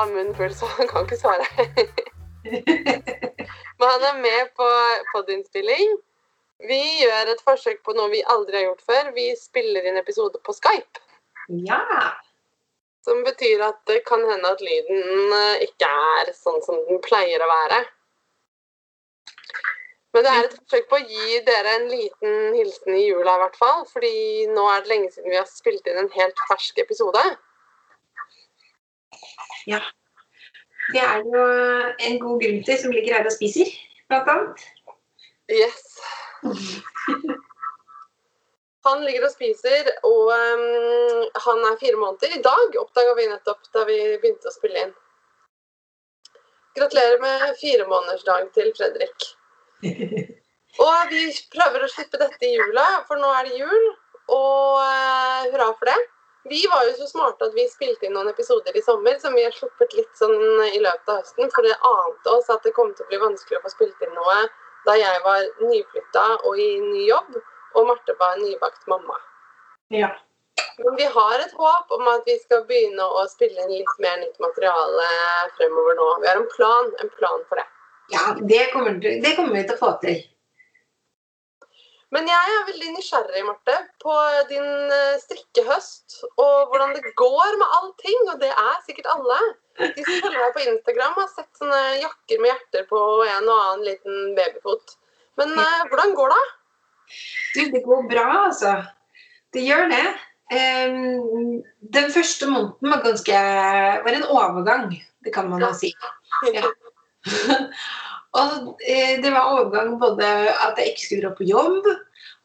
har munnen full, så han kan ikke svare. Men han er med på podinnspilling. Vi gjør et forsøk på noe vi aldri har gjort før. Vi spiller inn episode på Skype. Ja. Som betyr at det kan hende at lyden eh, ikke er sånn som den pleier å være. Men det er et forsøk på å gi dere en liten hilsen i jula, i hvert fall. Fordi nå er det lenge siden vi har spilt inn en helt fersk episode. Ja. Det er jo en god grunn til som ligger her og spiser, blant annet. Yes. Han ligger og spiser, og um, han er fire måneder. I dag oppdaga vi nettopp da vi begynte å spille inn. Gratulerer med firemånedersdag til Fredrik. Og vi prøver å slippe dette i jula, for nå er det jul. Og uh, hurra for det. Vi var jo så smarte at vi spilte inn noen episoder i sommer som vi har sluppet litt sånn i løpet av høsten, for det ante oss at det kom til å bli vanskelig å få spilt inn noe da jeg var nyflytta og i ny jobb, og Marte var nybakt mamma. Ja. Men vi har et håp om at vi skal begynne å spille inn litt mer nytt materiale fremover nå. Vi har en plan, en plan for det. ja det, kommer, det kommer vi til å få til. Men jeg er veldig nysgjerrig, Marte, på din eh, strikkehøst og hvordan det går med allting. Og det er sikkert alle. De som følger deg på Instagram, har sett sånne jakker med hjerter på og en og annen liten babyfot. Men eh, hvordan går det? Du, det går bra, altså. Det gjør det. Um, den første måneden var ganske var en overgang, det kan man jo si. Ja. og eh, det var overgang både at jeg ikke skulle dra på jobb,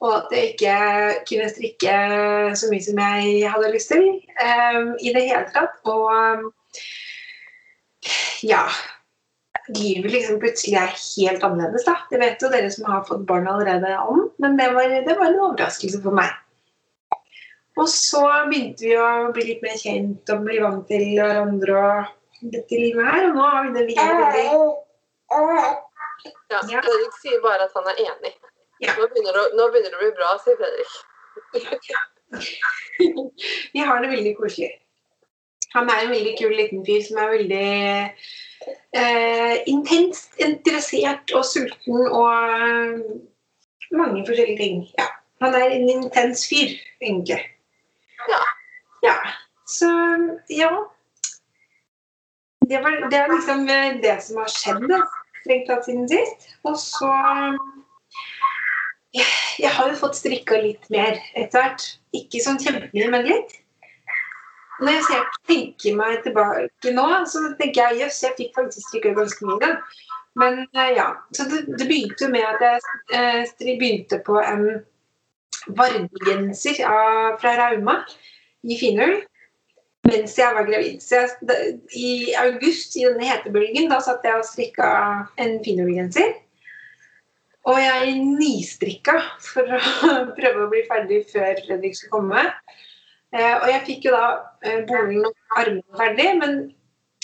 og at jeg ikke kunne strikke så mye som jeg hadde lyst til um, i det hele tatt. Og em, ja Livet liksom plutselig er helt annerledes, da. Det vet jo dere som har fått barn allerede om, men det var, det var en overraskelse for meg. Og så begynte vi å bli litt mer kjent og bli vant til hverandre og dette livet her, og nå har vi det veldig Ja. Fredrik sier bare at han er enig. Nå, begynner det, nå begynner det å bli bra, sier Fredrik. Vi har det veldig koselig. Han er en veldig kul liten fyr som er veldig eh, intenst interessert og sulten og eh, mange forskjellige ting. Ja. Han er en intens fyr, egentlig. Ja. Ja. Så ja. Det, var, det er liksom eh, det som har skjedd da, strengt tatt siden sist. Og så jeg, jeg har jo fått strikka litt mer etter hvert. Ikke sånn kjempemye, men litt. Når jeg ser, tenker meg tilbake nå, så tenker jeg jøss, jeg fikk faktisk strikka ganske mye. da. Men eh, ja, så det, det begynte med at jeg eh, begynte på en varmegenser fra Rauma i Finull mens jeg var gravid. Så jeg, I august i denne hetebølgen da satt jeg og strikka en Finull-genser. Og jeg nistrikka for å prøve å bli ferdig før Fredrik skulle komme. Eh, og jeg fikk jo da eh, bolen og armene ferdig, men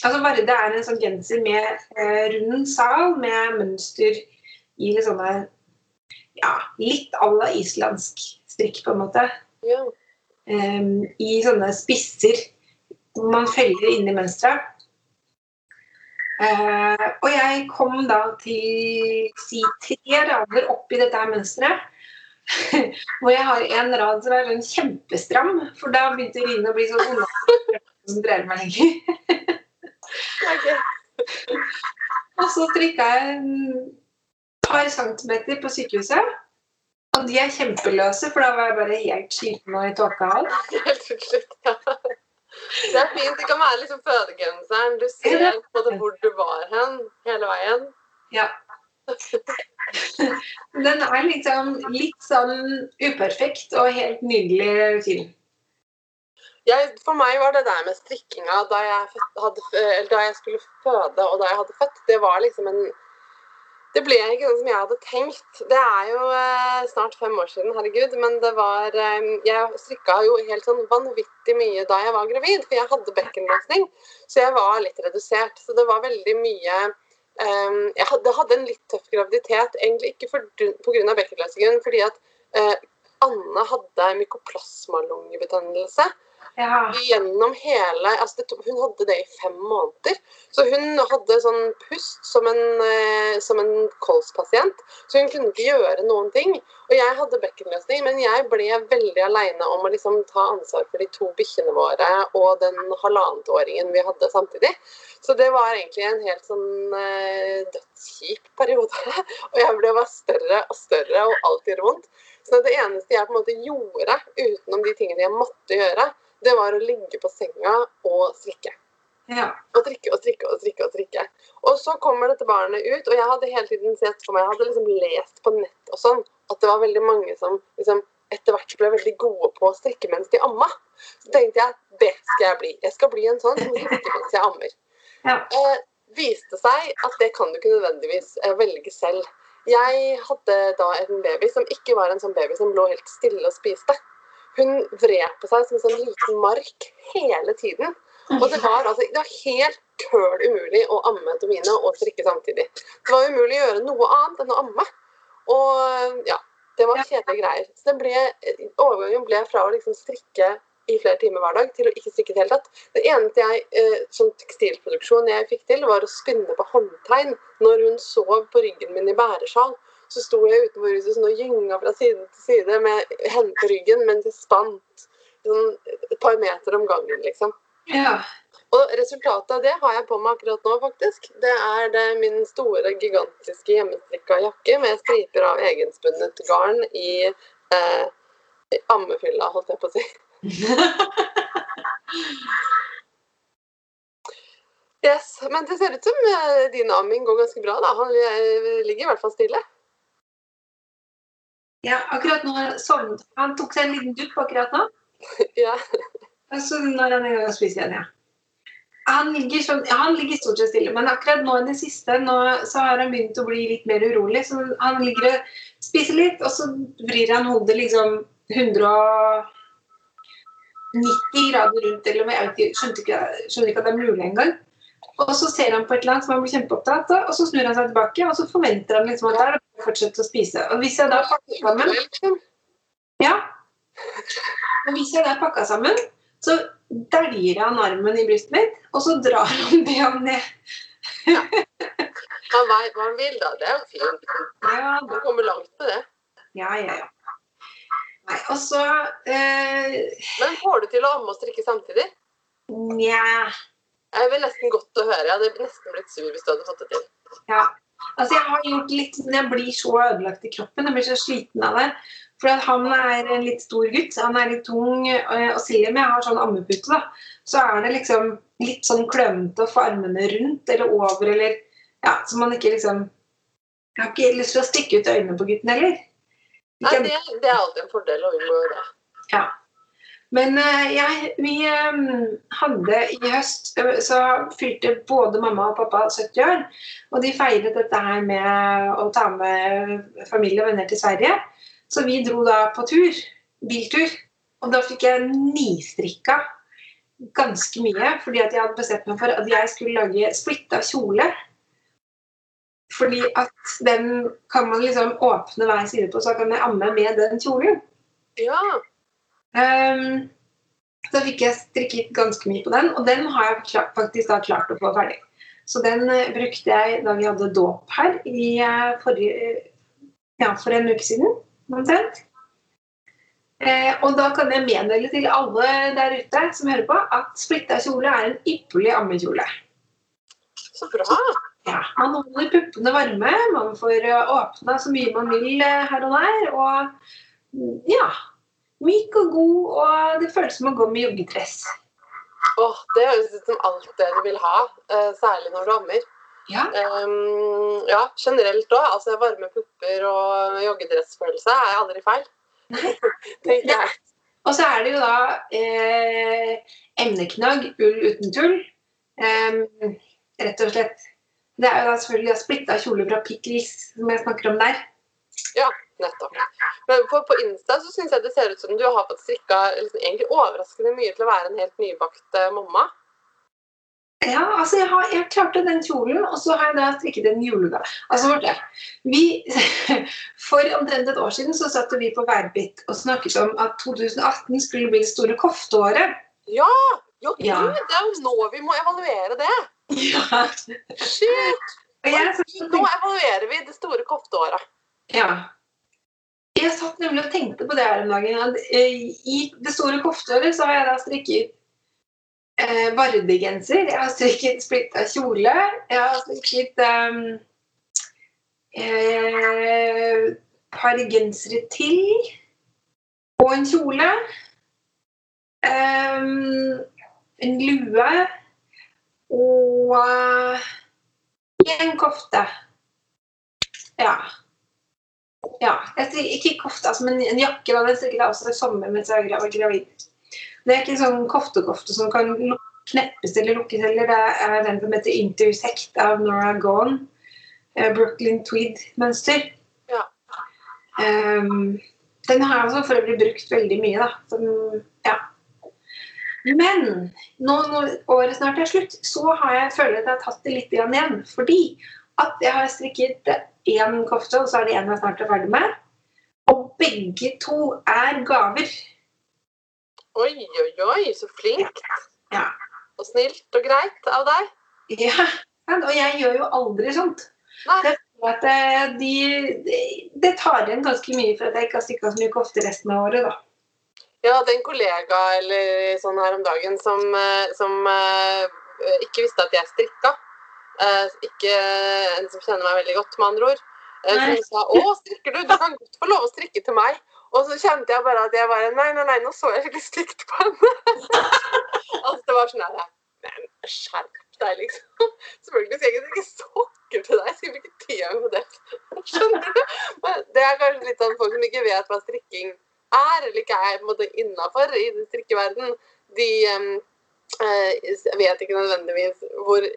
altså Varde er en sånn genser med eh, rund sal med mønster i litt sånne ja, litt à la islandsk strikk, på en måte. Ja. Em, I sånne spisser hvor man feller inn i mønsteret. Eh, og jeg kom da til si tre rader opp i dette mønsteret. hvor jeg har en rad som er sånn kjempestram, for da begynte Rine å bli så vond ikke dreier meg lenger. Og så strikka jeg en par centimeter på sykehuset. Og de er kjempeløse, for da var jeg bare helt sliten og i tåka alt. Helt ja. Det er fint. Det kan være liksom fødegenseren. Du ser på en hvor du var hen hele veien. Ja. Den er liksom litt sånn uperfekt og helt nydelig film. Jeg, for meg var det der med strikkinga da jeg, hadde, eller da jeg skulle føde og da jeg hadde født, det var liksom en Det ble ikke sånn som jeg hadde tenkt. Det er jo eh, snart fem år siden, herregud, men det var eh, Jeg strikka jo helt sånn vanvittig mye da jeg var gravid, for jeg hadde bekkenløsning. Så jeg var litt redusert. Så det var veldig mye eh, Jeg hadde, hadde en litt tøff graviditet, egentlig ikke pga. bekkenløsningen, fordi at eh, Anne hadde mykoplasmalungebetennelse Ja. gjennom hele altså det, Hun hadde det i fem måneder. Så hun hadde sånn pust som en, eh, som en kolspasient. Så hun kunne ikke gjøre noen ting. Og jeg hadde bekkenløsning, men jeg ble veldig aleine om å liksom ta ansvar for de to bikkjene våre og den halvannetåringen vi hadde samtidig. Så det var egentlig en helt sånn eh, dødskjip periode. og jeg ble bare større og større og alt gjorde vondt. Så det eneste jeg på en måte gjorde utenom de tingene jeg måtte gjøre, det var å ligge på senga og strikke. ja. Og strikke og strikke og strikke. Og strikke. Og så kommer dette barnet ut, og jeg hadde hele tiden sett for meg, jeg hadde liksom lest på nett og sånn, at det var veldig mange som liksom etter hvert ble veldig gode på å strikke mens de amma. Så tenkte jeg det skal jeg bli. Jeg skal bli en sånn som strikker mens jeg ammer. Ja. Eh, viste seg at det kan du ikke nødvendigvis eh, velge selv. Jeg hadde da en baby som ikke var en sånn baby som lå helt stille og spiste. Hun vred på seg som en sånn liten mark hele tiden. Og det var, altså, det var helt køl umulig å amme Tomine og strikke samtidig. Det var umulig å gjøre noe annet enn å amme. Og ja, det var kjedelige greier. Så ble, overgangen ble fra å liksom strikke i flere timer hver dag til å ikke strikke i det hele tatt. Det eneste jeg, eh, som tekstilproduksjon jeg fikk til, var å spinne på håndtegn. Når hun sov på ryggen min i bæresjal, så sto jeg utenfor huset sånn og gynga fra side til side med hendene på ryggen mens jeg spant sånn et par meter om gangen, liksom. ja. Og resultatet av det har jeg på meg akkurat nå, faktisk. Det er det min store, gigantiske hjemmestrikka jakke med striper av egenspunnet garn i eh, i ammefylla, holdt jeg på å si. Yes, Men det ser ut som eh, din amming går ganske bra. da. Han eh, ligger i hvert fall stille. Ja. Akkurat nå sovnet han. tok seg en liten dupp akkurat nå. ja. Og så når han er i gang igjen, ja. Han ligger, sånn, ja, han ligger stort sett stille, men akkurat nå i det siste nå, så har han begynt å bli litt mer urolig. Så han ligger og spiser litt, og så vrir han hodet liksom 190 grader rundt. eller jeg ikke, skjønner ikke at det er mulig engang. Og så ser han på et eller annet som han blir kjempeopptatt av, og så snur han seg tilbake og så forventer han liksom at det er det bare å spise. Og hvis jeg da pakker sammen ja. Og hvis jeg da pakker pakka sammen, så dæljer han armen i brystet mitt, og så drar han benet ned. Han veit hva han vil, da. Det er jo fint. Ja, Han kommer langt med det. ja, ja. ja. Nei, og så eh, Men får du til å amme og strikke samtidig? Nja Jeg vil nesten godt å høre. Jeg hadde nesten blitt sur hvis du hadde fått det til. Ja. Altså, jeg har gjort litt Men jeg blir så ødelagt i kroppen. Jeg blir så sliten av det. For han er en litt stor gutt. Han er litt tung. eh, Og selv om jeg har sånn ammepute, da, så er det liksom litt sånn klønete å få armene rundt eller over eller Ja, så man ikke liksom Jeg har ikke lyst til å stikke ut øynene på gutten heller. Nei, det, det er alltid en fordel å unngå det. Ja. Men eh, jeg, vi eh, hadde i høst eh, Så fylte både mamma og pappa 70 år. Og de feiret dette her med å ta med familie og venner til Sverige. Så vi dro da på tur. Biltur. Og da fikk jeg nistrikka ganske mye. Fordi at jeg hadde bestemt meg for at jeg skulle lage splitta kjole. Fordi at den kan man liksom åpne hver side på, så kan jeg amme med den kjolen. Ja. Um, så fikk jeg strikket ganske mye på den, og den har jeg faktisk da klart å få ferdig. Så den eh, brukte jeg da vi hadde dåp her i eh, forrige, ja, for en uke siden. omtrent. Eh, og da kan jeg meddele til alle der ute som hører på, at splitta kjole er en ypperlig ammekjole. Så bra. Ja, man holder puppene varme, man får eh, åpna så mye man vil her og der. Og mm, ja, myk og god, og det føles som å gå med joggedress. Åh, det høres ut som alt det du vil ha, eh, særlig når du ammer. Ja, Um, ja, generelt òg. Altså, varme pupper og joggedressfølelse er aldri feil. Tenker jeg. Og så er det jo da eh, emneknagg, ull uten tull. Um, rett og slett. Det er jo da selvfølgelig splitta kjole fra Pickles som jeg snakker om der. Nettopp. Men på, på Insta så syns jeg det ser ut som du har fått strikka liksom, egentlig overraskende mye til å være en helt nybakt eh, mamma. Ja, altså jeg, har, jeg klarte den kjolen, og så har jeg da strikket en julegave. Altså, Marte, vi, For omtrent et år siden så satt vi på Værbit og snakket om at 2018 skulle bli det store kofteåret. Ja! Jo, Ja. Gud, det er jo nå vi må evaluere det. Ja. Shit! Og Nå evaluerer vi det store kofteåret. ja. Jeg satt nemlig og tenkte på det her om dagen. Eh, I det store kofteåret så har jeg da strikket eh, vardegenser, jeg har strikket splitta kjole, jeg har strikket um, eh, par gensere til og en kjole. Um, en lue og uh, en kofte. Ja. Ja, ikke kofte, altså, men en jakke. Da. Den strikket jeg også i sommer mens jeg var gravid. Det er ikke sånn koftekofte som kan kneppes eller lukkes heller. Det er den som heter Intersect av Nora Gone. Eh, Brooklyn Tweed-mønster. Ja. Um, den har jeg også for øvrig brukt veldig mye, da. Den, ja. Men nå når året snart er slutt, så har jeg føler at jeg har tatt det litt igjen. Fordi at jeg har strikket én kofte, og så er det en jeg snart er ferdig med. Og begge to er gaver. Oi, oi, oi, så flink. Ja. Og snilt og greit av deg. Ja, og jeg gjør jo aldri sånt. Nei. Det, eh, de, de, det tar igjen ganske mye for at jeg ikke har strikka så mye kofte resten av året, da. Jeg hadde en kollega eller sånn her om dagen som, eh, som eh, ikke visste at jeg strikka. Eh, Ikke en som kjenner meg veldig godt, med andre ord. Eh, Som sa 'Å, strikker du? Du kan godt få lov å strikke til meg'. Og så kjente jeg bare at jeg bare Nei, nei, nei, nå så jeg skikkelig stygt på henne. altså, det var sånn her Men skjerp deg, liksom. Selvfølgelig skal jeg ikke sokker til deg. Jeg skal bruke tida på det. Skjønner du? Men det er kanskje litt sånn folk som ikke vet hva strikking er, eller ikke er på en måte innafor i den strikkeverden, de um, eh, vet ikke nødvendigvis hvor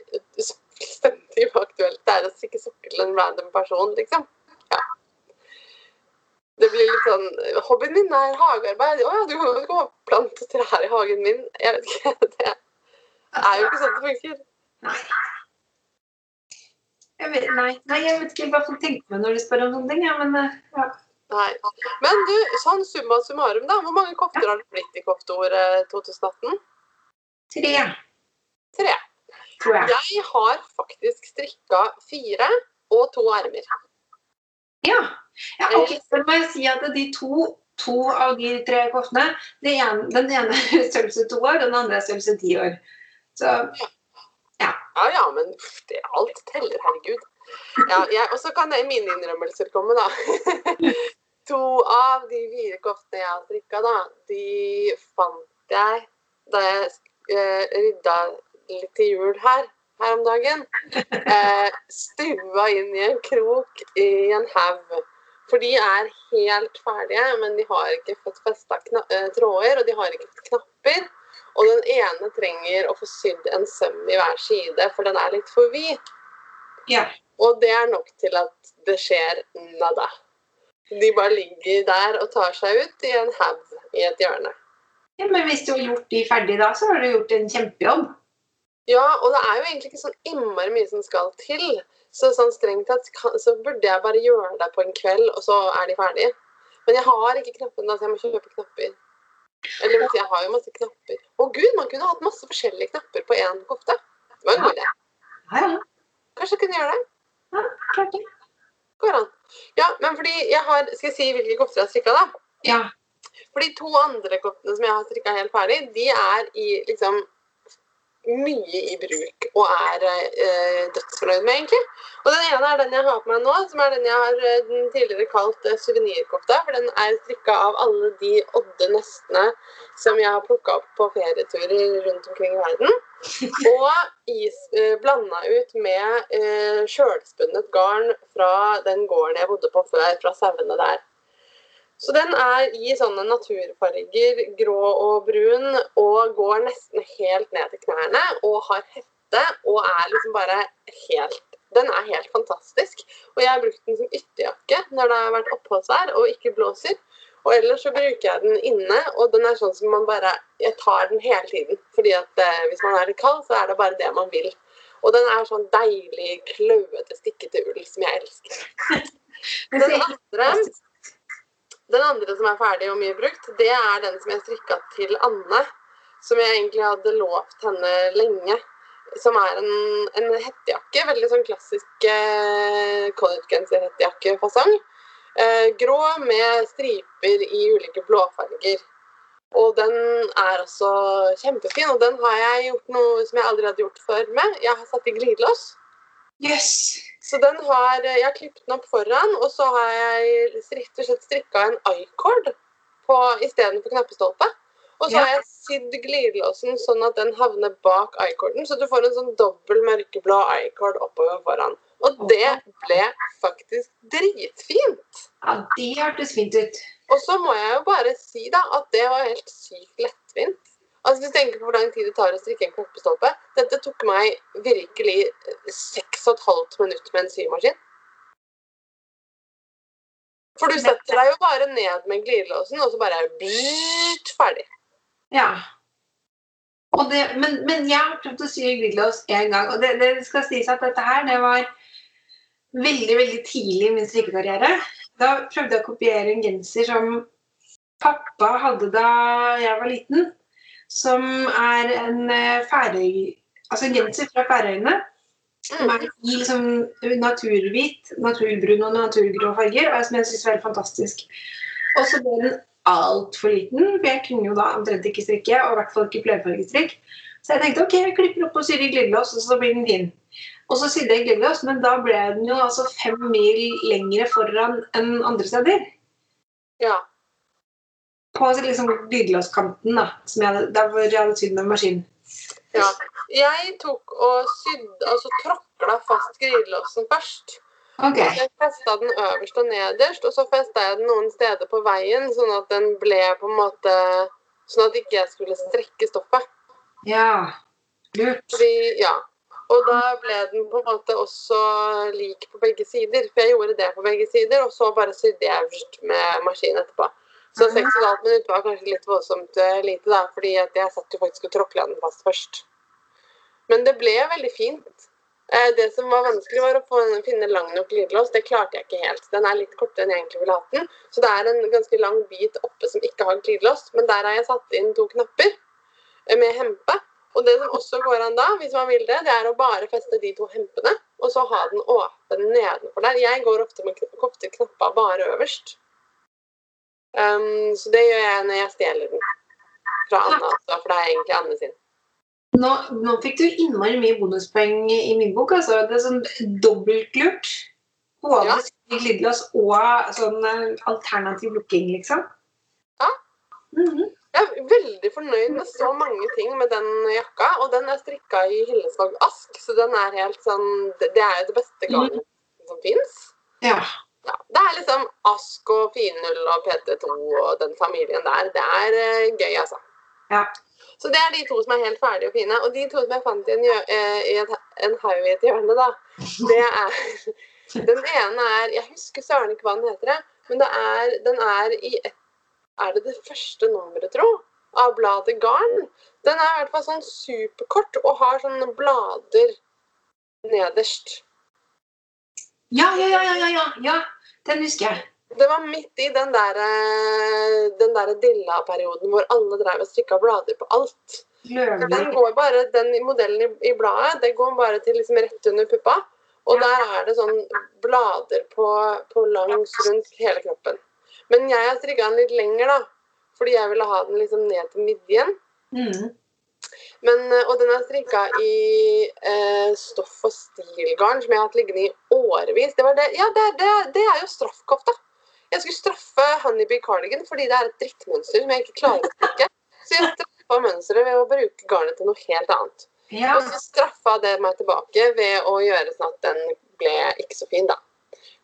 fullstendig aktuelt det er å strikke sokker til en random person, liksom. Ja. Det blir litt sånn Hobbyen min er hagearbeid. Å ja, du kan jo og plante trær i hagen min. Jeg vet ikke. Det er jo ikke sånn det funker. Nei. Jeg vet, nei. nei, jeg vet ikke hva folk tenker meg når de spør om sånne ting. Ja, men eh, ja. Nei. Men du, sånn summa summarum, da. Hvor mange kofter har det blitt i kofteåret 2018? Tre, Tre. Tror jeg. Jeg har faktisk strikka fire og to ermer. Ja. ja ok, så må jeg si at de to, to av de tre koftene det ene, Den ene er størrelse to år, den andre er størrelse ti år. Så Ja ja, men pff, det, alt teller, herregud. Ja, jeg, og så kan jeg mine innrømmelser komme, da. to av de fire koftene jeg har strikka, da, de fant jeg da jeg eh, rydda litt til jul her, her om dagen. Eh, stua inn i en krok i en haug. For de er helt ferdige, men de har ikke fått festa eh, tråder, og de har ikke fått knapper. Og den ene trenger å få sydd en søm i hver side, for den er litt for vid. ja. Og det er nok til at det skjer nada. De bare ligger der og tar seg ut i en haug i et hjørne. ja. Men hvis du har gjort de ferdig da, så har du gjort en kjempejobb. Ja, og det er jo egentlig ikke sånn innmari mye som skal til. Så sånn strengt tatt så burde jeg bare gjøre det på en kveld, og så er de ferdige. Men jeg har ikke knappene, så jeg må kjøpe knapper. Eller jeg har jo masse knapper. Å gud, man kunne hatt masse forskjellige knapper på én kofte. Det var en god idé. Kanskje jeg kunne gjøre det? ja klart det. Går an. Ja, men fordi jeg har Skal jeg si hvilke kofter jeg har strikka, da? Ja. For de to andre koftene som jeg har strikka helt ferdig, de er i liksom mye i bruk og er eh, dødsfornøyd med, egentlig. Og den ene er den jeg har på meg nå, som er den jeg har eh, den tidligere kalt eh, suvenirkofta. For den er strikka av alle de odde nestene som jeg har plukka opp på ferieturer rundt omkring i verden. Og is, eh, blanda ut med eh, sjølspunnet garn fra den gården jeg bodde på før, fra sauene der. Så den er i sånne naturfarger, grå og brun, og går nesten helt ned til knærne, og har hette, og er liksom bare helt Den er helt fantastisk. Og jeg har brukt den som ytterjakke når det har vært oppholdsvær og ikke blåser. Og ellers så bruker jeg den inne, og den er sånn som man bare Jeg tar den hele tiden. Fordi at eh, hvis man er litt kald, så er det bare det man vil. Og den er sånn deilig, kløete, stikkete ull som jeg elsker. Den andre, den andre som er ferdig og mye brukt, det er den som jeg strikka til Anne. Som jeg egentlig hadde lovt henne lenge. Som er en, en hettejakke. Veldig sånn klassisk eh, collegegenser-hettejakkefasong. Eh, grå med striper i ulike blåfarger. Og den er også kjempefin. Og den har jeg gjort noe som jeg aldri hadde gjort før med. Jeg har satt i glidelås. Yes. Så den har, jeg har klippet den opp foran, og så har jeg rett og slett strikka en i-cord istedenfor knappestolpe. Og så Ja. har jeg sydd glidelåsen sånn at den havner bak i-corden, så du får en sånn dobbel mørkeblå i-cord oppover foran. Og det ble faktisk dritfint. Ja, det hørtes fint ut. Og så må jeg jo bare si da at det var helt sykt lettvint. Altså Hvis du tenker på hvor lang tid det tar å strikke en knappestolpe Dette tok meg virkelig seks og et halvt minutt med en symaskin. For du setter deg jo bare ned med glidelåsen, og så bare er det ferdig. Ja. Det, men, men jeg har prøvd å sy glidelås én gang, og det, det skal sies at dette her, det var veldig, veldig tidlig i min strikkekarriere. Da prøvde jeg å kopiere en genser som pappa hadde da jeg var liten, som er en eh, Færøy... Altså en genser fra Færøyene. Som Mm. er i liksom naturhvit, naturbrun og naturgrå farger, og som jeg syns var helt fantastisk. Og så ble den altfor liten, for jeg kunne jo da omtrent ikke strikke, og i hvert fall ikke flerfargestrikk. Så jeg tenkte ok, jeg klipper opp og syr i glidelås, og så blir den fin. Og så sydde jeg glidelås, men da ble den jo altså fem mil lengre foran enn andre steder. Ja. På liksom glidelåskanten, da, jeg der hvor jeg hadde sydd med maskin. ja. Jeg tok og sydde, altså tråkla fast glidelåsen først. Okay. Jeg festa den øverst og nederst, og så festa jeg den noen steder på veien, sånn at den ble på en måte Sånn at ikke jeg skulle strekke stoffet. Ja. Lurt. Fordi, ja. Og da ble den på en måte også lik på begge sider. For jeg gjorde det på begge sider, og så bare sydde jeg øverst med maskin etterpå. Så Mhm. 6,5 minutter var kanskje litt voldsomt eh, lite, da, fordi jeg satt jo faktisk og tråkla den fast først. Men det ble veldig fint. Eh, Det som var vanskelig, var å få, finne lang nok glidelås. Det klarte jeg ikke helt. Den er litt kortere enn jeg egentlig ville hatt den. Så det er en ganske lang bit oppe som ikke har glidelås. Men der har jeg satt inn to knapper eh, med hempe. Og det som også går an da, hvis man vil det, det er å bare feste de to hempene, og så ha den åpen nedenfor der. Jeg går ofte med kn- ofte knappa bare øverst. Um, så det gjør jeg når jeg stjeler den fra Anna, altså, for det er egentlig Anne sin. Nå, nå fikk du innmari mye bonuspoeng i min bok. altså. Det er sånn dobbeltlurt. Både Ja. glidelås og sånn eh, alternativ lukking, liksom. Ja. Mhm. Jeg er veldig fornøyd med så mange ting med den jakka, og den er strikka i Hillesvåg Ask, så den er helt sånn Det er jo det beste garnet som fins. Ja. Ja, det er liksom Ask og Finull og PT2 og den familien der. Det er uh, gøy, altså. Ja. Så det er de to som er helt ferdige og fine. Og de to som jeg fant i en, eh, i et, en haug i et hjørne, da, det er Den ene er Jeg husker søren ikke hva den heter, men det er, den er i et Er det det første nummeret, tro? Av bladet Garn. Den er i hvert fall sånn superkort og har sånne blader nederst. Ja, ja, ja, ja, ja, ja. Den husker jeg. Det var midt i den der, eh, den der dilla-perioden hvor alle drev og strikka blader på alt. Den Løvlig. går bare, den modellen i, i bladet det går bare til liksom rett under puppa. Og Ja. der er det sånn blader på, på langs rundt hele kroppen. Men jeg har strikka den litt lenger, da. Fordi jeg ville ha den liksom ned til midjen. Mhm. Men, eh, og den er strikka i eh, stoff og stilgarn som jeg har hatt liggende i årevis. Det, var det, ja, det, det, det er jo straffkofta. Jeg skulle straffe Honeybee Cardigan fordi det er et drittmønster som jeg ikke klarer å strikke. Så jeg straffa mønsteret ved å bruke garnet til noe helt annet. Ja. Og så straffa det meg tilbake ved å gjøre sånn at den ble ikke så fin, da.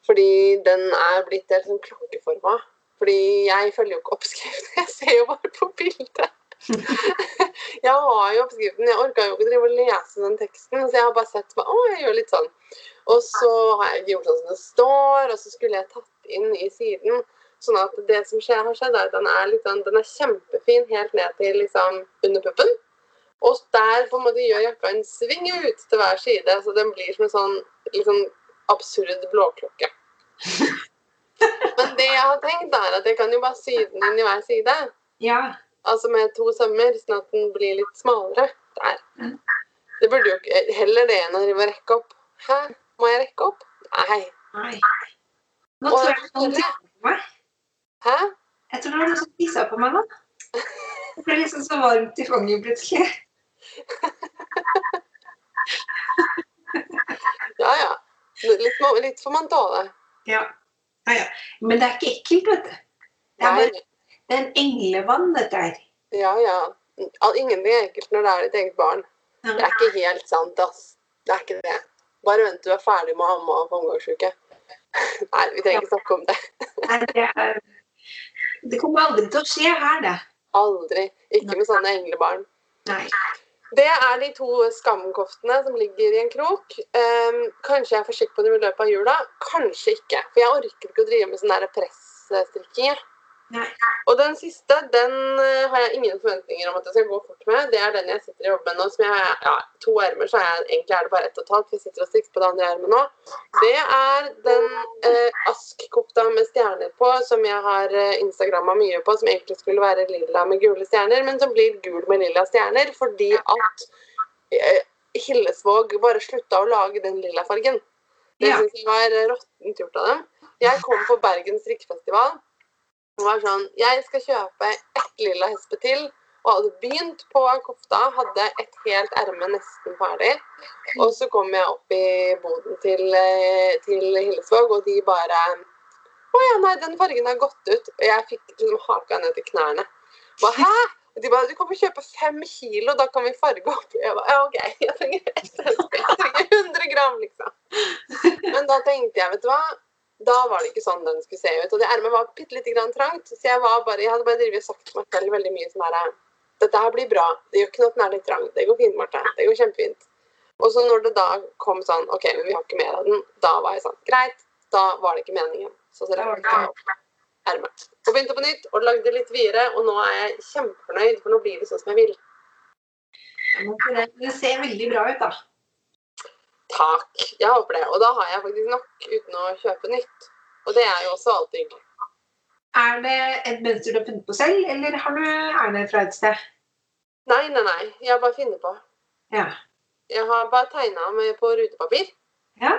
Fordi den er blitt helt sånn klokkeforma. Fordi jeg følger jo ikke oppskriften. Jeg ser jo bare på bildet. Jeg har jo oppskriften. Jeg orka jo ikke drive og lese den teksten, så jeg har bare sett på å, jeg gjør litt sånn. Og så har jeg ikke gjort sånn som det står, og så skulle jeg tatt inn i siden Sånn at det som skjer, har skjedd, er at den er, sånn- den er kjempefin helt ned til liksom under puppen. Og der på en måte gjør jakka en sving ut til hver side, så den blir som en sånn liksom absurd blåklokke. Men det jeg har tenkt, er at jeg kan jo bare sy den inn i hver side. Ja. Altså med to sømmer, sånn at den blir litt smalere. Der. Mm. Det burde jo ikke Heller det enn å drive og rekke opp. Hæ? Må jeg rekke opp? Nei. Nei. Nå tror jeg noen tisser på meg. Hæ? Jeg tror det var noen som tissa på meg nå. Det ble liksom så varmt i fanget plutselig. Ja ja. Litt, litt for man tåle. Ja. Ja, ja. Men det er ikke ekkelt, vet du. Det er, bare, det er en englevann, dette her. Ja ja. Ingen er ekkelt når det er ditt eget barn. Det er ikke helt sant, ass. Det er ikke det. Bare vent til du er ferdig med å amme få omgangsuke. Nei, vi trenger ikke snakke om det. Nei, Det, er, det kommer aldri til å skje her, det. Aldri. Ikke med sånne englebarn. Nei. Det er de to skamkoftene som ligger i en krok. Um, kanskje jeg får skikk på dem i løpet av jula. Kanskje ikke. For jeg orker ikke å drive med sånn pressstrikking. Og den siste den eh, har jeg ingen forventninger om at jeg skal gå fort med. Det er den jeg sitter i jobb med nå. som jeg ja, To ermer, så er jeg, egentlig er det bare ett og et halvt. Jeg sitter og strikker på det andre ermet nå. Det er den eh, askkofta med stjerner på som jeg har eh, instagramma mye på, som egentlig skulle være lilla med gule stjerner, men som blir gul med lilla stjerner fordi at eh, Hillesvåg bare slutta å lage den lilla fargen. Det Ja. synes jeg var råttent gjort av dem. Jeg kom på Bergen strikkefestival og var sånn Jeg skal kjøpe ett lilla hespe til. Og hadde begynt på kofta, hadde et helt erme nesten ferdig. Og så kom jeg opp i boden til, eh, til Hillesvåg, og de bare Å ja, nei, den fargen har gått ut. Og jeg fikk liksom haka ned til knærne. Hva, hæ? Og de bare Du kan få kjøpe fem kilo, da kan vi farge opp. Jeg bare Ja, OK, jeg trenger, jeg trenger 100 gram, liksom. Men da tenkte jeg, vet du hva da var det ikke sånn den skulle se ut. Og det ermet var bitte lite grann trangt. Så jeg, bare, jeg hadde bare drevet sagt til meg selv veldig mye sånn her Dette her blir bra. Det gjør ikke noe at den er litt trang. Det går fint, Marte. Det går kjempefint. Og så når det da kom sånn OK, men vi har ikke mer av den, da var jeg sånn Greit. Da var det ikke meningen. Så ser jeg opp ermet. Og begynte på nytt og lagde litt videre. Og nå er jeg kjempefornøyd, for nå blir det sånn som jeg vil. Det ser veldig bra ut, da. Takk. Jeg håper det. Og da har jeg faktisk nok uten å kjøpe nytt. Og det er jo også alltid hyggelig. Er det et mønster du har funnet på selv, eller har du er det fra et sted? Nei, nei, nei. Jeg bare finner på. Ja. Jeg har bare tegna med på rutepapir. Ja.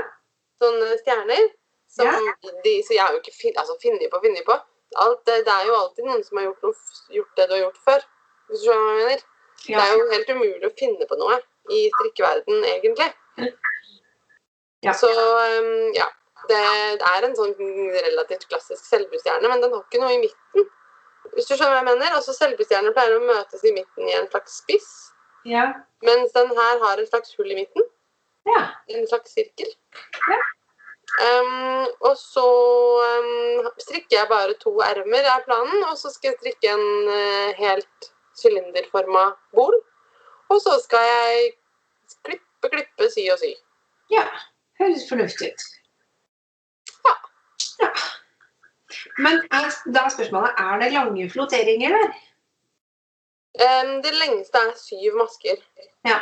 Sånne stjerner. Som Ja. de, så jeg har jo ikke fin, altså, funnet på, funnet på. Alt, det, det er jo alltid noen som har gjort, noe, gjort det du har gjort før. Hvis du skjønner hva jeg mener. Det er jo helt umulig å finne på noe i strikkeverden, egentlig. Ja. Så um, ja. Det er en sånn relativt klassisk selbustjerne, men den har ikke noe i midten. Hvis du skjønner hva jeg mener? Altså Selbustjerner pleier å møtes i midten i en slags spiss, Ja. mens den her har en slags hull i midten. ja. En slags sirkel. Ja. Um, og så um, strikker jeg bare to ermer, er planen. Og så skal jeg strikke en uh, helt sylinderforma bol. Og så skal jeg klippe, klippe, sy og sy. ja. Høres fornuftig ut. Ja. ja. Men er, da er spørsmålet er det lange floteringer der? Um, det lengste er syv masker. Ja.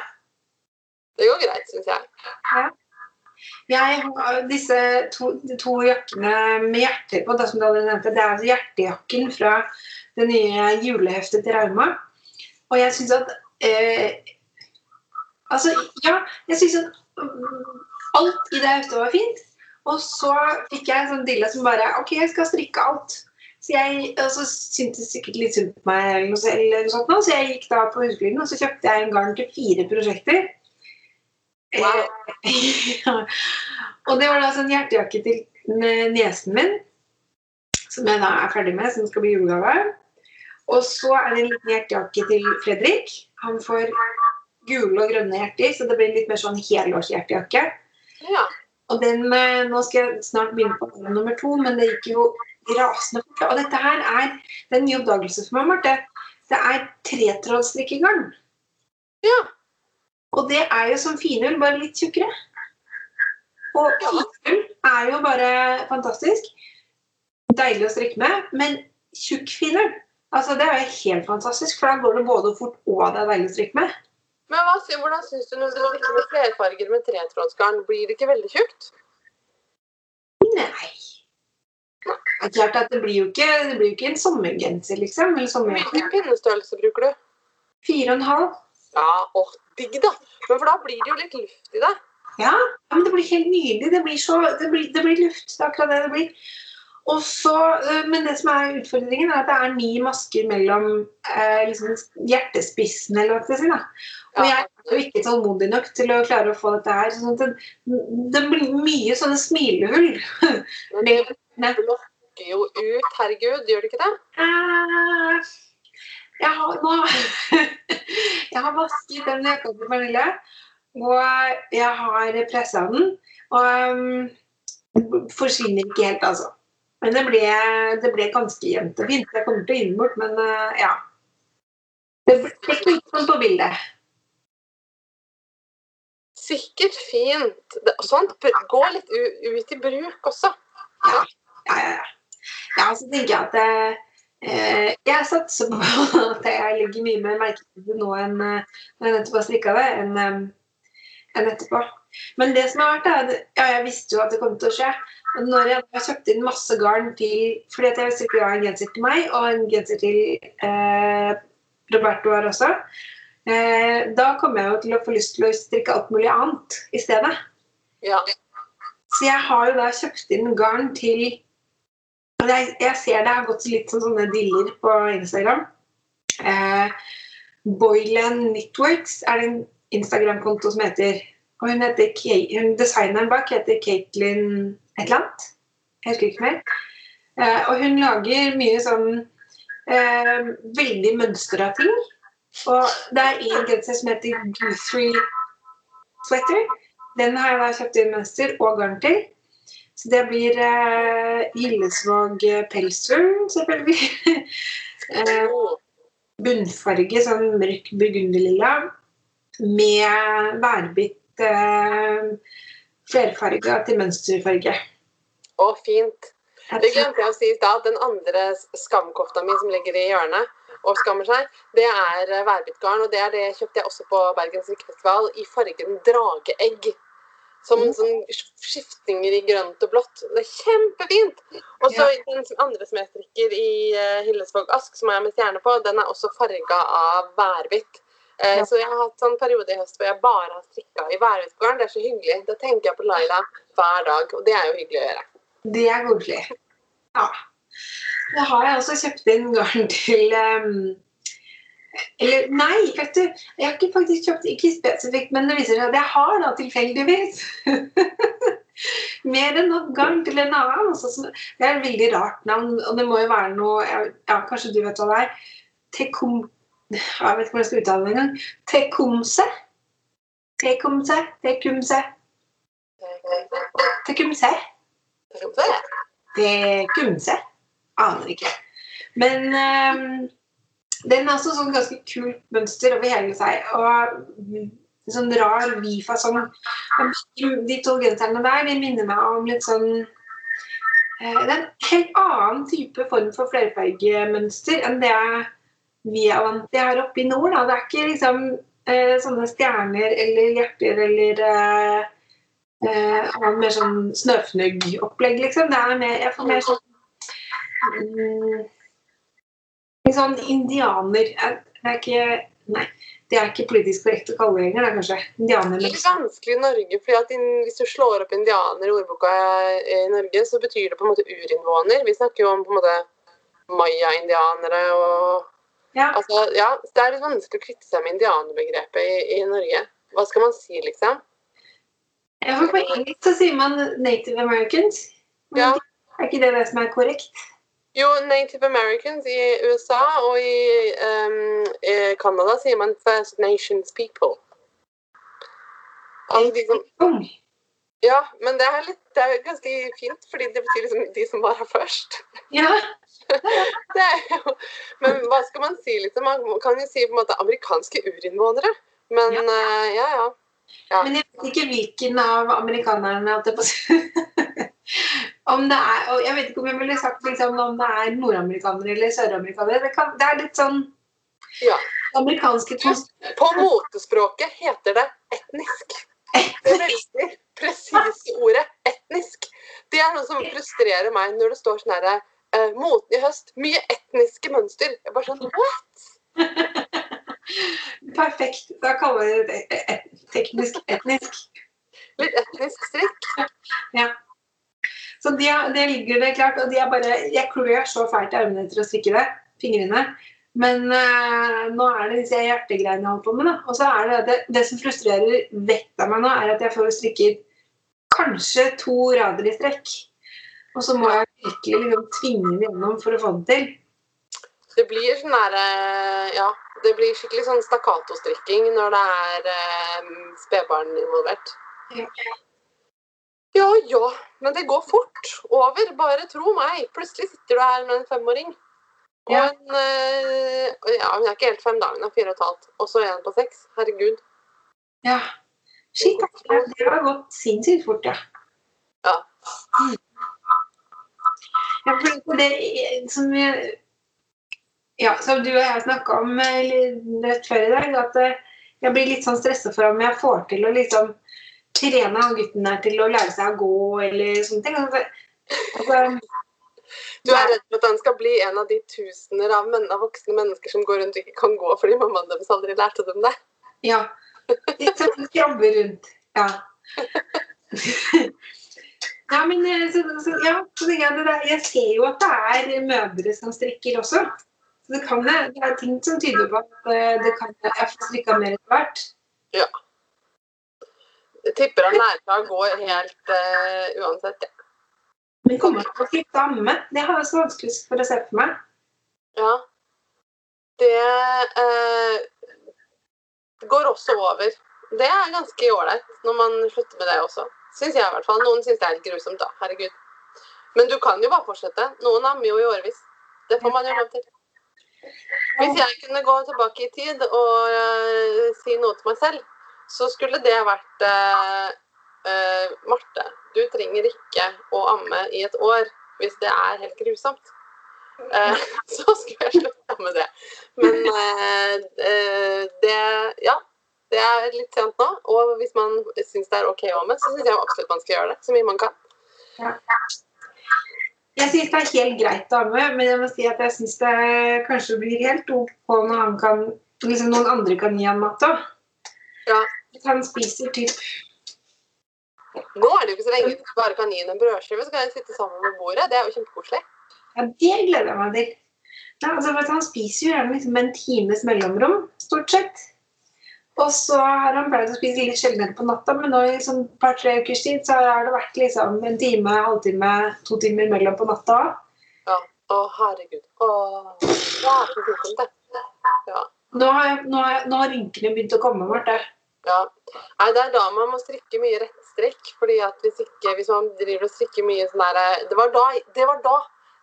Det går greit, syns jeg. Jeg har disse to, de to jakkene med hjerter på, det som du hadde nevnt. Det er hjertejakken fra det nye juleheftet til Rauma. Og jeg syns at eh, Altså, ja, jeg syns at alt i det heftet var fint. Og så fikk jeg en sånn dille som bare OK, jeg skal strikke alt. Så jeg, og så syntes sikkert litt synd på meg, eller noe, eller noe sånt, så jeg gikk da på Husfliden og så kjøpte jeg en garn til fire prosjekter. Wow. Og det var da sånn hjertejakke til niesen min, som jeg da er ferdig med, som skal bli julegave. Og så er det en liten hjertejakke til Fredrik. Han får gule og grønne hjerter, så det blir litt mer sånn helårshjertejakke. Ja. Og den, med, Nå skal jeg snart begynne på den nummer to, men det gikk jo rasende fort. Og dette her er det er en ny oppdagelse for meg, Marte. Det er tretrådstrikkegarn. ja. Og det er jo som finull, bare litt tjukkere. Og finull er jo bare fantastisk. deilig å strikke med. Men tjukk finull, altså det er jo helt fantastisk, for da går det både fort og det er deilig å strikke med. Men hva, hvordan syns du når du strikker med flerfarger med tretrådsgarn? Blir det ikke veldig tjukt? Nei. Det er klart at det blir jo ikke, det blir jo ikke en sommergenser, liksom. Hvilken pinnestørrelse bruker du? Fire og en halv. Ja, åh, digg da. Men for da blir det jo litt luft i det. Ja, men det blir helt nydelig. Det blir, så, det blir, det blir luft. Det er akkurat det det blir. Og så, øh, men det som er utfordringen, er at det er ni masker mellom eh, liksom hjertespissen, eller hva skal jeg si. da. Og jeg er jo ikke tålmodig nok til å klare å få dette her. sånn det, det blir mye sånne smilehull. Men det blokker jo ut, herregud, gjør det ikke det? Eh, Jeg har, nå, jeg har vasket den jakka til Pernille, og jeg har pressa den. Og um, forsvinner ikke helt, altså. Men det ble, det ble ganske jevnt og fint. Jeg kommer til å gi den bort, men uh, ja. Det ble ikke sånn på bildet. Sikkert fint. Det, sånt går litt ut i bruk også. Ja, ja, ja. Ja, så tenker jeg at eh, jeg satser på at jeg legger mye mer merke til det nå enn eh, når jeg nettopp har strikka det, enn eh, enn etterpå. Men det som har vært, er at ja, jeg visste jo at det kom til å skje. Men når jeg har kjøpt inn masse garn til Fordi at jeg har en genser til meg og en genser til eh, Roberto her også. Eh, da kommer jeg jo til å få lyst til å strikke alt mulig annet i stedet. Ja. Så jeg har jo da kjøpt inn garn til jeg, jeg ser det har gått litt som sånne diller på Instagram. Eh, Boylan Knitworks er det en Instagram-konto som heter Og hun heter Kate, hun, designeren bak heter Caitlin et eller annet. Jeg husker ikke mer. Eh, og hun lager mye sånn eh, veldig mønstra ting. Og det er en genser som heter Guthrie Sweater. Den har jeg da kjøpt inn mønster og garn til. Så det blir eh, Gillesvåg pelsfugl, selvfølgelig. eh, bunnfarge, sånn mørk burgunderlilla, med værbitt eh, flerfarga til mønsterfarge. Å, fint. Det glemte jeg å si i stad. Den andre skamkofta mi som ligger i hjørnet og skammer seg, det er eh, værbittgarn. Og det er det kjøpte jeg også på Bergens strikkefestival i fargen drageegg. Som Mm. sånn skiftinger i grønt og blått. Det er kjempefint! Og så den andre som jeg strikker i uh, Hillesvåg Ask, som jeg har med stjerne på, den er også farga av værbitt. Eh. Så jeg har hatt sånn periode i høst hvor jeg bare har strikka i værbittgarn. Det er så hyggelig. Da tenker jeg på Laila hver dag, og det er jo hyggelig å gjøre. Det er koselig. Ja. Da har jeg også kjøpt inn garn til um, Eller nei, vet du. Jeg har ikke faktisk kjøpt ikke spesifikt, men det viser seg at jeg har da tilfeldigvis mer enn nok garn til en annen. Det er et veldig rart navn, og det må jo være noe Ja, kanskje du vet hva det er? Tekum... Jeg vet ikke hvordan jeg skal uttale det engang. Tekumse. Tekumse. Tekumse. Tekumse. Tekumse. Aner ikke. Men um, den er også sånn ganske kult mønster over hele seg. Og en sånn rar vi-fasong. Sånn. De to genserne der de minner meg om litt sånn eh, Det er en helt annen type form for flerfargemønster enn det vi er vant til her oppe i nord. Da. Det er ikke liksom eh, sånne stjerner eller hjerter eller eh, eh, mer sånn snøfnuggopplegg, liksom. Det er mer, jeg får mer sånn mm, sånn indianer eh, Det er ikke Nei, det er ikke politisk korrekt å kalle det lenger, kanskje. Indianer. Det er vanskelig i Norge, fordi in, hvis du slår opp indianer i ordboka i Norge, så betyr det på en måte urinnvåner. Vi snakker jo om på en måte maya-indianere og ja. Altså, ja, det er litt vanskelig å kvitte seg med indianerbegrepet i, i Norge. Hva skal man si, liksom? Ja, for På engelsk så sier man Native Americans. Men Ja. Er ikke det det som er korrekt? Jo, Native Americans i USA og i um, i Canada sier man First Nations People. Altså de som, ja, men det er, litt, det er ganske fint, fordi det betyr liksom de som var her først. Ja. Det jo, men hva skal man si, liksom? Man kan jo si på en måte amerikanske urinnvånere. Men Ja. Uh, ja, ja. Ja. Men jeg vet ikke hvilken av amerikanerne på om det er og Jeg vet ikke om jeg ville sagt liksom, om det er nordamerikanere eller søramerikanere. Det, kan, det er litt sånn Ja. amerikanske trans- På motespråket heter det etnisk. Det veldig presise ordet etnisk. Det er noe som frustrerer meg når det står sånn herre eh, Moten i høst. Mye etniske mønster. Jeg bare sånn What? Perfekt. Da kaller vi det et- teknisk etnisk. Litt etnisk strikk. Så det, de ligger det klart, og de er bare Jeg klør så fælt i armene etter å strikke det. Fingrene. Men eh, nå er det disse hjertegreiene jeg holder på med. Da. Og så er det, det det som frustrerer vettet av meg nå, er at jeg får strikket kanskje to rader i strekk. Og så må jeg virkelig liksom tvinge den gjennom for å få det til. Det blir sånn derre Ja, det blir skikkelig sånn stakkato-strikking når det er eh, spedbarn involvert. Ja. Ja ja, men det går fort over. Bare tro meg. Plutselig sitter du her med en femåring. Og Ja. en eh, Ja, hun er ikke helt fem dager, hun er fire og et halvt. Og så en på seks. Herregud. Ja. Shit, det det har gått sinnssykt fort, ja. Ja. Mm. Ja, for det som vi ja, som du og jeg snakka om rett før i dag, at eh, jeg blir litt sånn stressa for om jeg får til å liksom trene han gutten der til å lære seg å gå, eller sånne ting. Altså, altså, Du er redd for at han skal bli en av de tusener av, men av voksne mennesker som går rundt og ikke kan gå fordi mammaen deres aldri lærte dem det. ja. Litt sånn krabbe rundt. Ja. Ja, men eh, så, så, ja, så jeg, det der, jeg ser jo at det er mødre som strikker også. Så det, kan, det det er ting som tyder på at eh, det kan jeg får strikka mer etter hvert. Jeg tipper at lærer går helt uh, uansett. Ja. Men kommer til å flytte amme? Det har jeg så vanskelig for å se for meg. ja. Det eh, går også over. Det er ganske ålreit når man slutter med det også. Syns jeg i hvert fall. Noen syns det er litt grusomt, da. Herregud. Men du kan jo bare fortsette. Noen ammer jo i årevis. Det får man jo lov til. Hvis jeg kunne gå tilbake i tid og uh, si noe til meg selv, så skulle det vært uh, uh, Marte, du trenger ikke å amme i et år hvis det er helt grusomt. Så skulle jeg slutta med det. Men det Ja. Det er litt sent nå, og hvis man syns det er OK å amme, så syns jeg absolutt man skal gjøre det. Så mye man kan. Jeg syns det er helt greit å amme, men jeg må si at jeg syns det kanskje blir helt OK når han kan, liksom noen andre kan gi han mat òg. Ja. Han spiser typ Nå er det jo ikke så lenge du bare kan gi ham en brødskive, så kan jeg sitte sammen ved bordet. Det er jo kjempekoselig. Ja, det gleder jeg meg til. Ja, altså, han spiser jo gjerne liksom en times mellomrom, stort sett. Og så har han pleid å spise litt sjeldnere på natta, men nå i et par-tre ukers tid så har det vært liksom en time, halvtime, to timer mellom på natta Ja. Å, herregud. Å, det er så grusomt. Ja. Nå har, nå har, nå har rynkene begynt å komme, Marte. ja. Nei, det er da man må strikke mye rettstrekk. fordi at hvis ikke, hvis man driver og strikker mye sånn der Det var da, det var da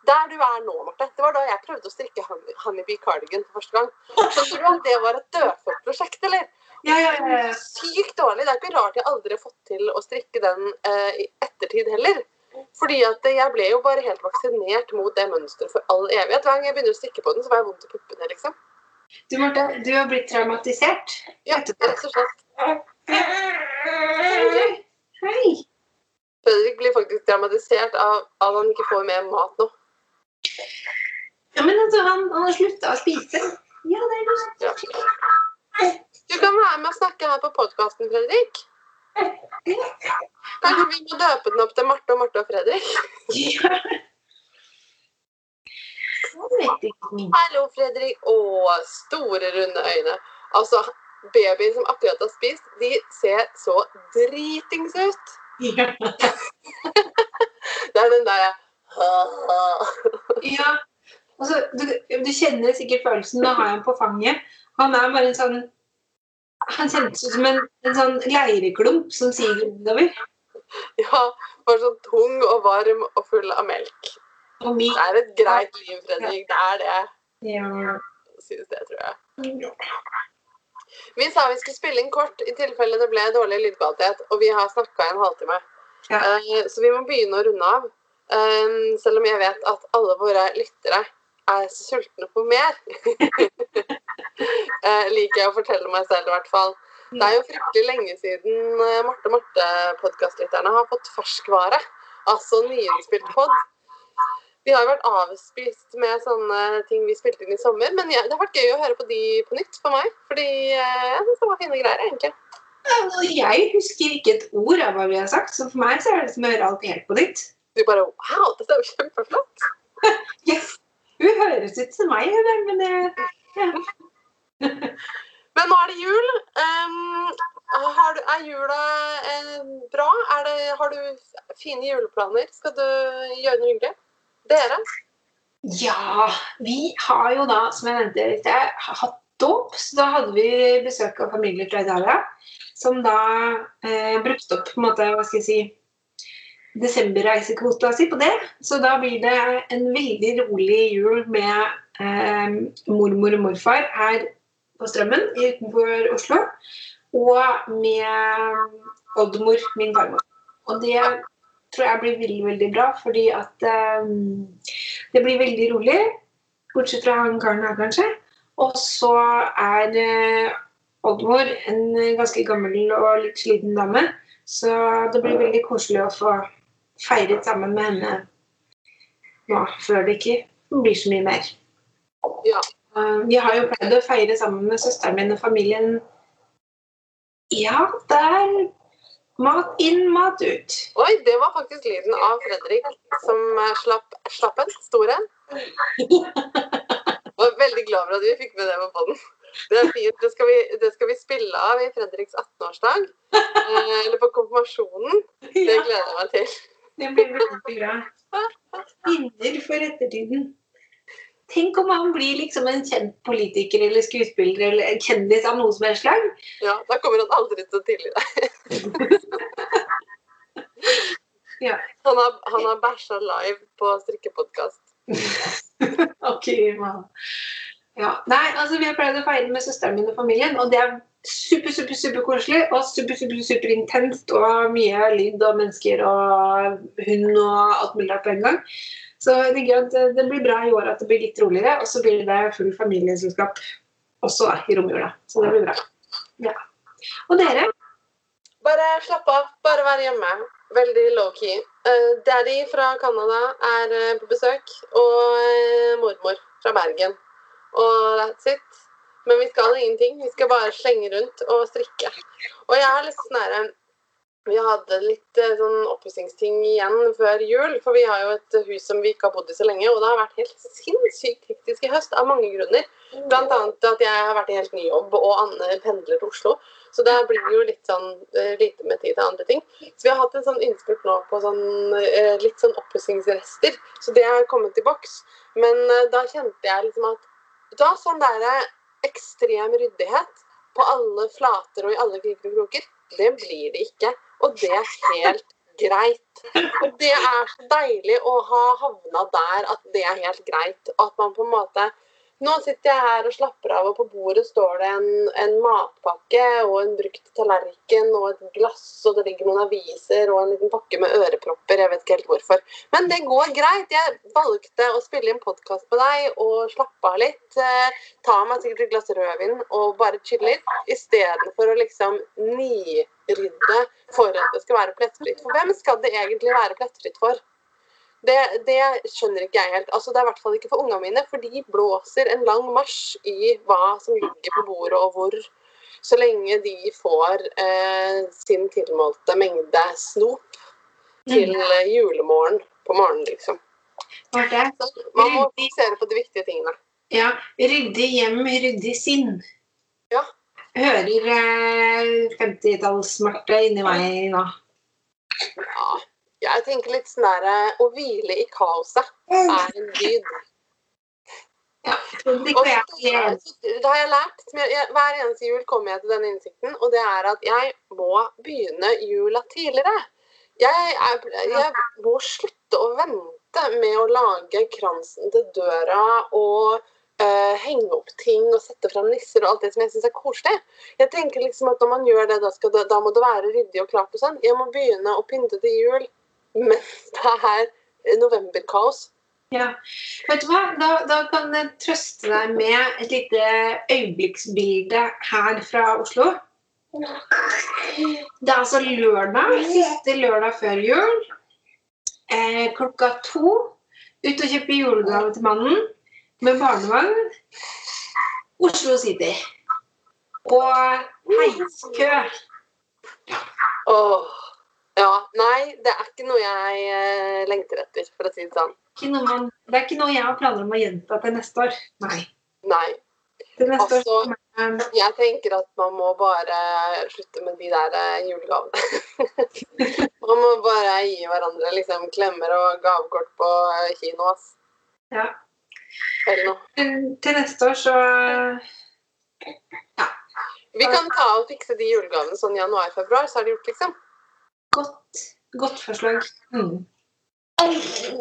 der du er nå, Marte. Det var da jeg prøvde å strikke Honey- Honeybee Cardigan første gang. Skjønte du at det var et dødfødt-prosjekt, eller? Ja, ja, ja. Sykt dårlig. Det er ikke rart jeg aldri har fått til å strikke den eh, i ettertid heller. Fordi at jeg ble jo bare helt vaksinert mot det mønsteret for all evighet. Hver gang jeg begynner å strikke på den, så får jeg vondt i puppene, liksom. Du, Marte, du har blitt traumatisert. Ja, rett og slett. Hei. Fredrik blir faktisk dramatisert av at han ikke får mer mat nå. Ja, men altså, han, han har slutta å spise. Ja, det er godt. Ja. Du kan være med og snakke her på podkasten, Fredrik. Kanskje vi må døpe den opp til Marte og Marte og Fredrik? Ja. Hallo, Fredrik. Å, store, runde øyne. Altså, babyen som akkurat har spist, de ser så dritings ut. Ja. Det er den derre ja. Altså, du, du kjenner sikkert følelsen. Nå har jeg ham på fanget. Han er bare en sånn Han kjentes ut som en, en sånn leireklump som siger innover. Ja, bare sånn tung og varm og full av melk. Det er et greit liv, Fredrik. Det er det. Ja. Synes det, tror jeg. Vi sa vi skulle spille inn kort i tilfelle det ble dårlig lydkvalitet, og vi har snakka i en halvtime. Ja. Eh, Så vi må begynne å runde av. Um, selv om jeg vet at alle våre lyttere er så sultne på mer, uh, liker jeg å fortelle meg selv i hvert fall. Det er jo fryktelig lenge siden uh, Marte Marte-podkastlytterne har fått ferskvare. Altså nyinnspilt pod. Vi har jo vært avspist med sånne ting vi spilte inn i sommer, men jeg, det har vært gøy å høre på de på nytt for meg. Fordi uh, jeg synes det var fine greier, egentlig. Altså, Jeg husker ikke et ord av hva vi har sagt, så for meg så er det som å høre alt helt på nytt. Du bare Wow, dette er jo kjempeflott! Yes. Hun høres ut som meg, men det, ja. Men nå er det jul. Um, du, er jula eh, bra? Er det, har du fine juleplaner? Skal du gjøre noe hyggelig? Dere? ja, vi har jo da, som jeg nevnte litt, hatt dåp, så da hadde vi besøk av familie fra Italia, som da eh, brukte opp på en måte, hva skal jeg si, desemberreisekvota si på det. Så da blir det en veldig rolig jul med eh, mormor og morfar her på Strømmen utenfor Oslo. Og med oldemor, min farmor. Og det tror jeg blir veldig, veldig bra, fordi at um, det blir veldig rolig. Bortsett fra han karen her, kanskje. Og så er uh, oldemor en ganske gammel og litt sliten dame. Så det blir veldig koselig å få feiret sammen med henne nå, før det ikke blir så mye mer. Ja. Vi har jo pleid å feire sammen med søsteren min og familien. Ja, der er mat inn, mat ut. Oi, det var faktisk lyden av Fredrik som eh, slapp, slapp en stor en. Jeg var veldig glad for at vi fikk med det på båten. Det er fint. Det skal vi, det skal vi spille av i Fredriks 18-årsdag. Eh, eller på konfirmasjonen. Det gleder jeg meg til. det blir veldig bra. Minner for ettertiden. Tenk om han blir liksom en kjent politiker eller skuespiller eller en kjendis av noe som helst slag. Ja, Da kommer han aldri til å tilgi deg. Ja. Han har, han har bæsja live på strikkepodkast. Ok. Ja. Nei, altså vi har pleid å feire med søsteren min og familien, og det er super, super, super koselig og super, super, super intenst og mye lyd og mennesker og hund og alt mulig rart på en gang. Så jeg tenker at det- det blir bra i år at det blir litt roligere, og så blir det full familieselskap også da, i romjula. Så det blir bra. Ja. Og dere? Bare slapp av. Bare vær hjemme. Veldig low-key. Eh, daddy fra Canada er eh, på besøk, og eh, mormor fra Bergen. Og that's it. Men vi skal ingenting. Vi skal bare slenge rundt og strikke. Og jeg har litt sånn her Vi hadde litt eh, sånn oppussingsting igjen før jul, for vi har jo et hus som vi ikke har bodd i så lenge, og det har vært helt sinnssykt hektisk i høst av mange grunner. Annet at jeg har vært i helt ny jobb, og Anne pendler til Oslo. Så det blir jo litt sånn eh, lite med tid til andre ting. Så vi har hatt en sånn innspurt nå på sånn eh, litt sånn oppussingsrester. Så det har kommet i boks. Men da kjente jeg liksom at da sånn derre ekstrem ryddighet på alle flater og i alle kriker og kroker, det blir det ikke. Og det er helt greit. Og det er så deilig å ha havna der at det er helt greit. At man på en måte Nå sitter jeg her og slapper av, og på bordet står det en, en matpakke og en brukt tallerken og et glass, og det ligger noen aviser og en liten pakke med ørepropper. Jeg vet ikke helt hvorfor. Men det går greit. Jeg valgte å spille inn podkast med deg og slappe av litt. Eh, ta meg sikkert et glass rødvin og bare chille litt, istedenfor å liksom nirydde for at det skal være plettfritt. For hvem skal det egentlig være plettfritt for? Det, det skjønner ikke jeg helt. Altså, det er i hvert fall ikke for ungene mine, for de blåser en lang marsj i hva som ligger på bordet og hvor. Så lenge de får eh, sin tilmålte mengde snop til eh, julemorgen på morgenen, liksom. Så man må fokusere på de viktige tingene. Ja. Ryddig hjem, ryddig sinn. Ja. Hører eh, 50-talls-Marte inni meg nå. Ja. Jeg tenker litt sånn der eh, Å hvile i kaoset er en dyd. Ja. Det Og så- det har jeg lært. hver eneste jul kommer jeg til denne innsikten, og det er at jeg må begynne jula tidligere. Jeg, er, jeg må slutte å vente med å lage kransen til døra og uh, henge opp ting og sette fram nisser og alt det som jeg syns er koselig. Jeg tenker liksom at når man gjør det, da, det, da må det være ryddig og klart og sånn. Jeg må begynne å pynte til jul mens det er novemberkaos. Ja. Vet du hva? Da, da kan jeg trøste deg med et lite øyeblikksbilde her fra Oslo. Det er altså lørdag, siste lørdag før jul. Eh, klokka to. Ut og kjøpe julegave til mannen med barnevogn. Oslo City. Og heiskø. Åh. Ja, nei, det er ikke noe jeg eh, lengter etter, for å si det sånn. Man, det er ikke noe jeg har planer om å gjenta til neste år. Nei. Nei. Til neste Altså- år kommer jeg- tenker at man må bare slutte med de der eh, julegavene. man må bare gi hverandre liksom klemmer og gavekort på eh, kino, ass. ja. Eller noe. til- neste år så Ja. Vi kan ta og fikse de julegavene sånn januar-februar, så er det gjort, liksom. Godt, godt forslag. Mm.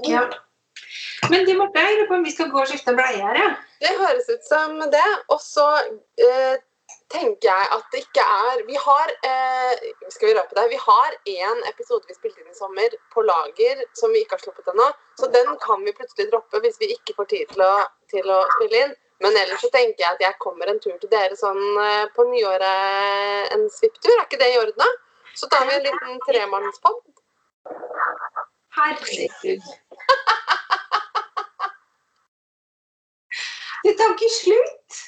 Ja. Men du, Marte, jeg lurer på om vi skal gå og skifte bleie her, ja? Det høres ut som det. Og så eh, tenker jeg at det ikke er Vi har eh, Skal vi røpe det? Vi har én episode vi spilte inn i sommer på lager som vi ikke har sluppet ennå. Så den kan vi plutselig droppe hvis vi ikke får tid til å, til å spille inn. Men ellers så tenker jeg at jeg kommer en tur til dere sånn eh, på nyåret, en svipptur. Er ikke det i orden, da? Så tar vi en liten tremannspod. Herregud. Det tar ikke slutt!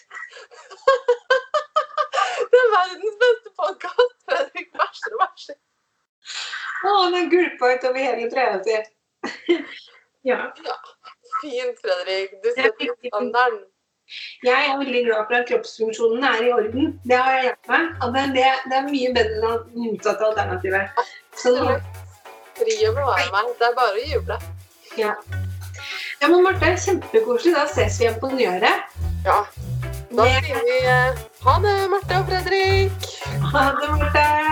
Det er verdens beste podkast. Fredrik bæsjer og bæsjer. Å, den gulpa utover hele treet si. Ja. Fint, Fredrik. Du setter standarden. Jeg er veldig glad for at kroppsfunksjonen er i orden. Det har jeg lært meg. Og det, det, det er mye bedre enn det motsatte alternativet. Så nå, Fri å bevare meg. Det er bare å juble. ja. ja, men Marte, kjempekoselig. Da ses vi igjen på nyåret. Ja. Da sier vi eh, ha det, Marte og Fredrik. Ha det,